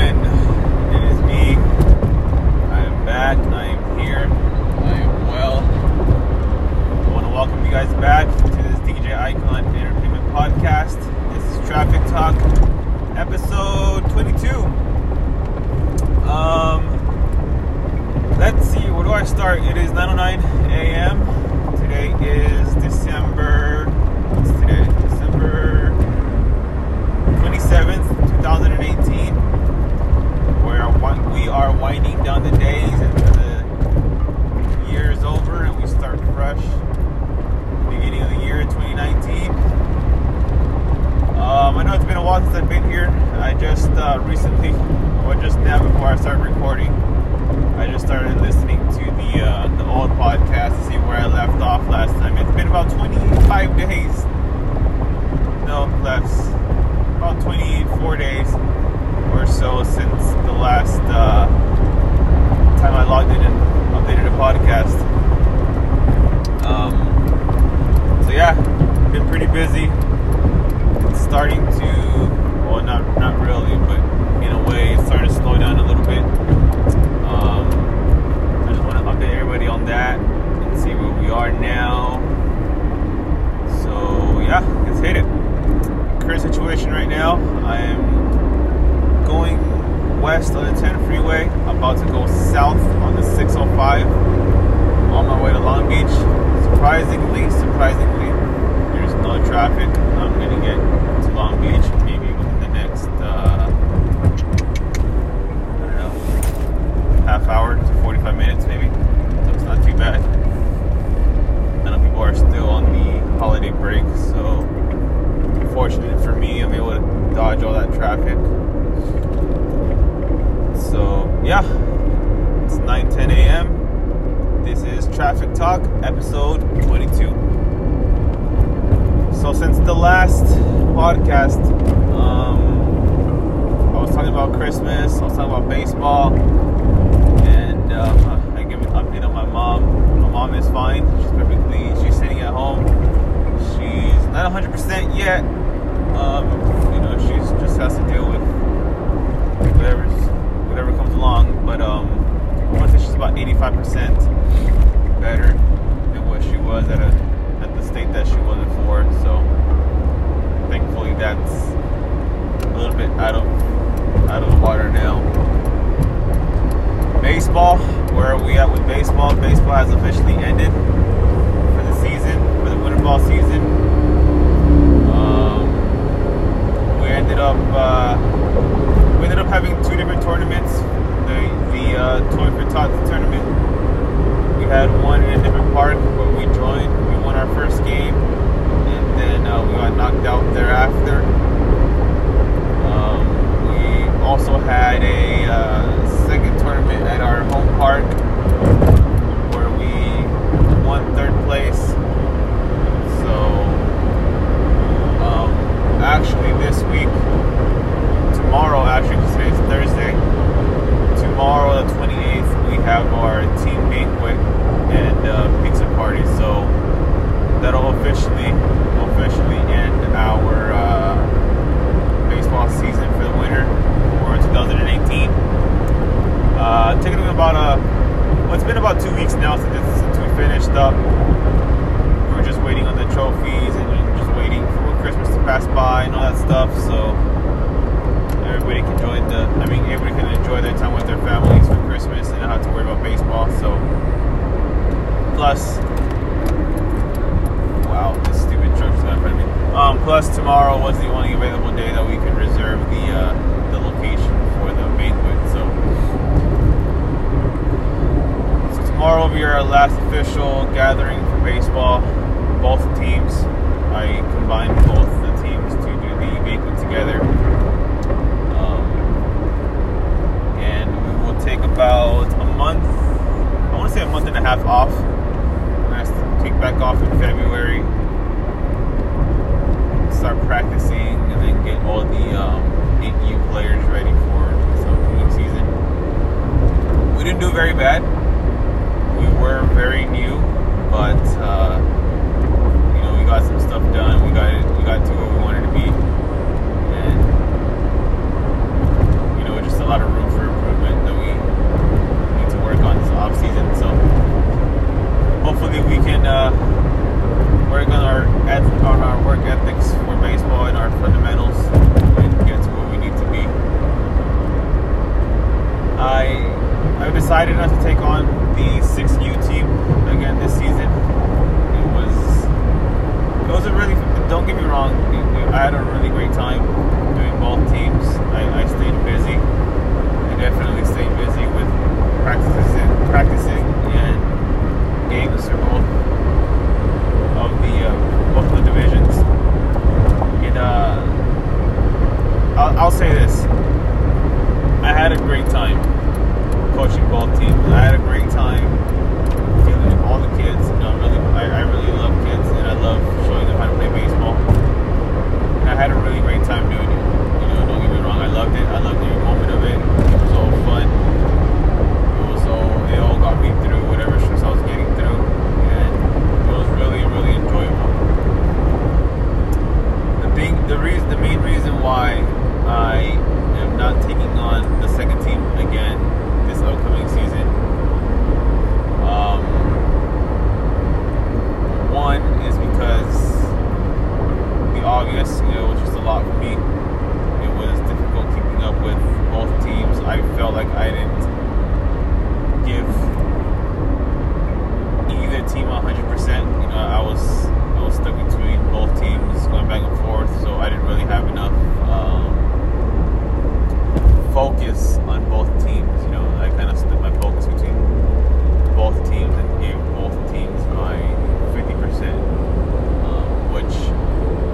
gentlemen, it is me. I am back. I am here. I am well. I want to welcome you guys back to this DJ Icon Entertainment Podcast. This is Traffic Talk, episode 22. Um, let's see, where do I start? It is 9:09 a.m. Today is December. What's today? December 27th, 2018. Where we are winding down the days and the year is over and we start fresh. Beginning of the year 2019. Um, I know it's been a while since I've been here. I just uh, recently, or just now before I started recording, I just started listening to the uh, the old podcast to see where I left off last time. It's been about 25 days. No, less. About 24 days or so since the last uh, time I logged in and updated a podcast. Um, so yeah, been pretty busy. Starting to, well, not not really, but in a way, it's starting to slow down a little bit. Um, I just want to update everybody on that and see where we are now. So yeah, let's hit it. Current situation right now, I am going west on the 10 freeway, about to go south on the 605 on my way to Long Beach. Surprisingly, surprisingly, there's no traffic. I'm gonna get to Long Beach maybe within the next, uh, I don't know, half hour to 45 minutes maybe. So it's not too bad. I know people are still on the holiday break, so fortunate for me, I'm able to dodge all that traffic. It's 9:10 a.m. This is Traffic Talk, episode 22. So since the last podcast, um, I was talking about Christmas, I was talking about baseball, and um, I give an update on my mom. My mom is fine. She's perfectly. She's sitting at home. She's not 100% yet. Um, you know, she's just has to deal with whatever's whatever comes along. But um, I want to say she's about 85% better than what she was at a at the state that she was before. So thankfully, that's a little bit out of out of the water now. Baseball, where are we at with baseball? Baseball has officially ended for the season, for the winter ball season. Um, we ended up uh, we ended up having two different tournaments. The the uh, Toy for Tots tournament. We had one in a different park where we joined. We won our first game, and then uh, we got knocked out thereafter. Um, we also had a uh, second tournament at our home park where we won third place. So um, actually this week, tomorrow, actually, 'cause today's Thursday, tomorrow, the 28th, we have our team banquet and uh, pizza party. So that'll officially, officially end our uh, baseball season for the winter for 2018. Uh, taking about a, well, it's been about two weeks now since, since we finished up. We were just waiting on the trophies and just waiting for Christmas to pass by and all that stuff. So everybody can join the. I mean, everybody can enjoy their time with their families for Christmas and not have to worry about baseball. So plus, wow, this stupid truck is in front me. Um, plus, tomorrow was the only available day that we could reserve the uh, the location for the banquet. So. So tomorrow will be our last official gathering for baseball. Both teams. I combined both the teams to do the banquet together. Um, and we will take about a month. I want to say a month and a half off. To take back off in February. Start practicing and then get all the um, 8U players ready for this upcoming season. We didn't do very bad we were very new, but uh, you know we got some stuff done. We got we got to where we wanted to be, and you know just a lot was a really. Don't get me wrong. I had a really great time doing both teams. I, I stayed busy. I definitely stayed busy with practices and practicing and games for both of the uh, both of the divisions. And uh, I'll, I'll say this: I had a great time coaching both teams. I had a great time feeling all the kids. You know, really, I, I really love kids, and I love showing them how to play baseball. And I had a really great time doing it. You know, don't get me wrong, I loved it. I loved every moment of it. It was all fun. It was all. It all got me through whatever stress I was getting through, and it was really, really enjoyable. The big, the reason, the main reason why I am not taking on the second team again this upcoming season. Um, one is because the August, you know, was just a lot for me. It was difficult keeping up with both teams. I felt like I didn't give either team 100%. You know, I was I was stuck between both teams, going back and forth, so I didn't really have enough um, focus on both teams. You know, I kind of split my focus between both teams and gave both teams my 50%, um, which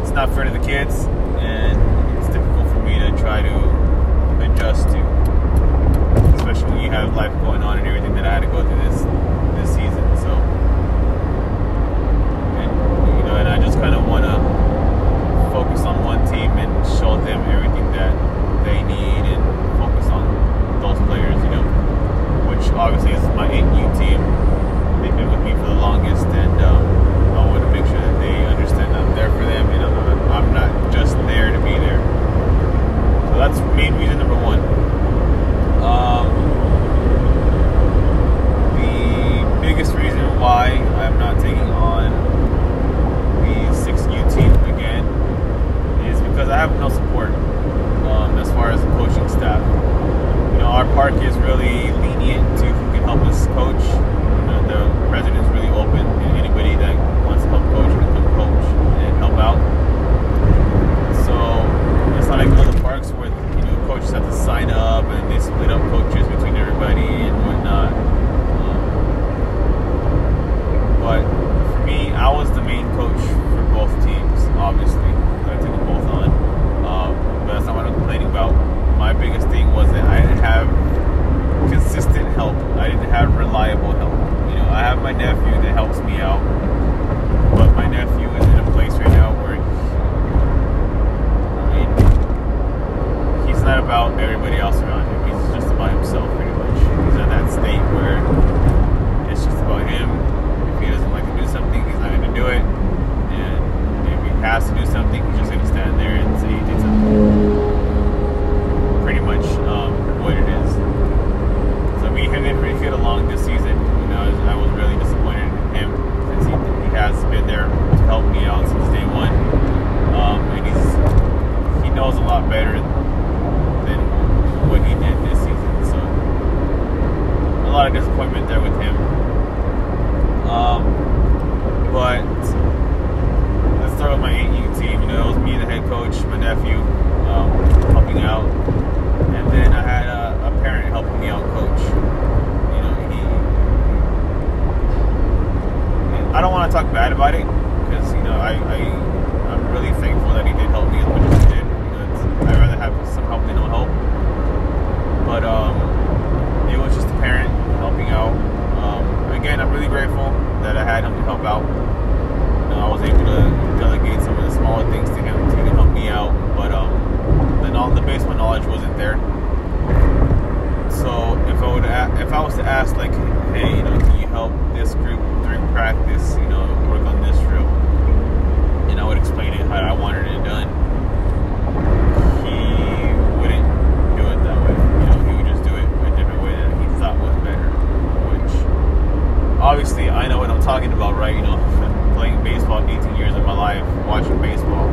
it's not fair to the kids, and it's difficult for me to try to adjust to, especially when you have life going on and everything that I had to go through this this season. So, and you know, and I just kind of want to focus on one team and show them everything that they need and focus on those players, you know, which obviously is my 8U team. They've been with me for the longest, and um, I want to make sure that they understand that I'm there for them, and I'm, I'm not just there to be there. So that's main reason number one. Um, the biggest reason why I'm not taking on the 6U team again is because I have no support um, as far as the coaching staff. You know, our park is really lenient to who can help us coach. You know, the president's really open to anybody that wants to help coach can come coach and help out. So it's not like other parks where you know coaches have to sign up and they split up coaches between everybody and whatnot. Um, but for me, I was the main coach for both teams. Obviously, I took them both on. Um, but that's not what I'm complaining about. My biggest thing was that I didn't have consistent help. I didn't have reliable help. You know, I have my nephew that helps me out, but my nephew is in a place right now where I mean, he's not about everybody else around him. He's just about himself, pretty much. He's at that state where it's just about him. If he doesn't like to do something, he's not going to do it. And if he has to do something, he's just going to stand there and say he did something. Pretty much um, what it is. So we didn't really get along this season. You know, I was really disappointed in him since he, he has been there to help me out since day one. Um, and he's he knows a lot better than what he did this season. So a lot of disappointment there with him. Um, but let's start with my 8U team. You know, it was me, the head coach, my nephew, um, helping out, and then I had a, a parent helping me out coach. You know, he. I don't want to talk bad about it because you know I, I I'm really thankful that he did help me as much as he did. You I'd rather have some help than no help. But um, it was just a parent helping out. Um, again, I'm really grateful that I had him to help out. You know, I was able to delegate some of the smaller things to him to help me out, but um, the, the baseball knowledge wasn't there. So if I would, if I was to ask like, hey, you know, help this group through practice, you know, work on this drill, and I would explain it how I wanted it done, he wouldn't do it that way. You know, he would just do it a different way that he thought was better, which obviously I know what I'm talking about, right? You know, playing baseball 18 years of my life, watching baseball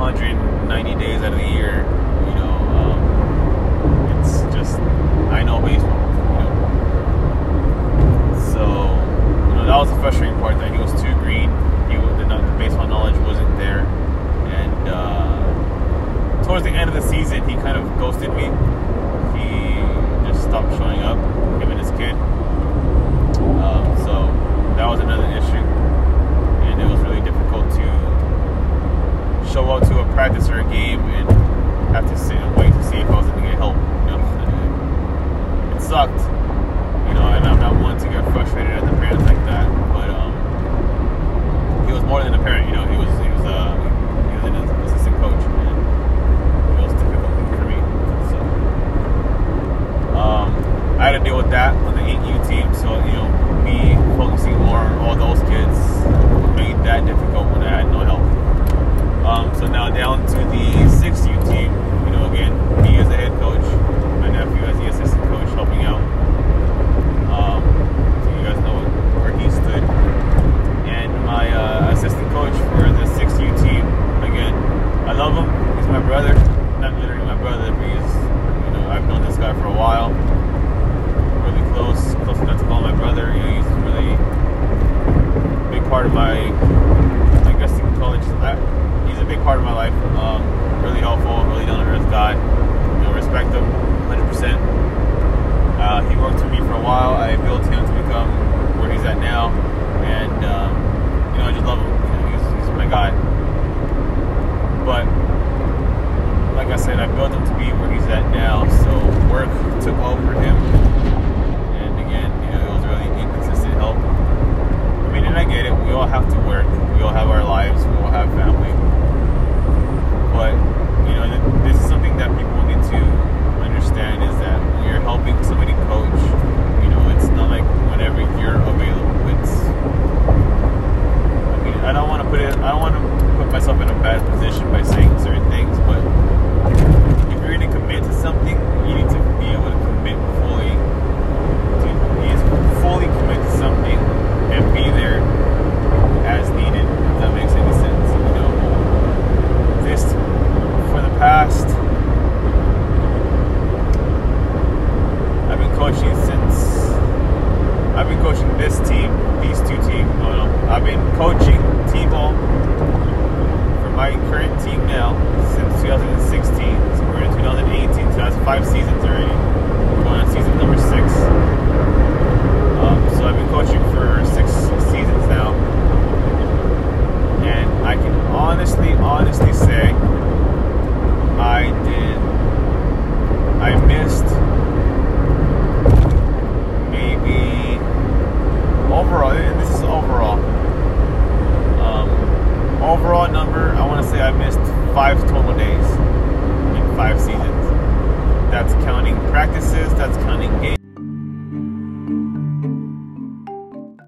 190 days out of the year, you know, um, it's just I know baseball, you know. So, you know, that was the frustrating part that he was too green. He was, the more than a parent. You know, he was he was uh, he was an assistant coach, and it was difficult for me. So um, I had to deal with that on the 8U team. So you know, me focusing more on all those kids made that difficult when I had no help. Um, so now down to the 6U team. You know, again, me as the head coach, my nephew as the assistant coach, helping out. Um, so you guys know where he stood and my uh, assistant coach for the 6U team. Again, I love him. He's my brother. Not literally my brother, but he's, you know, I've known this guy for a while. Really close, close enough to call my brother. You know, he's really a big part of my, I guess you can call it, just, I, he's a big part of my life. Um, really helpful, really down to earth guy. You know, respect him 100%. Uh, he worked with me for a while. I built him to become where he's at now, and um, you know I just love him. He's, he's my guy. But like I said, I built him to be where he's at now. So work took over him,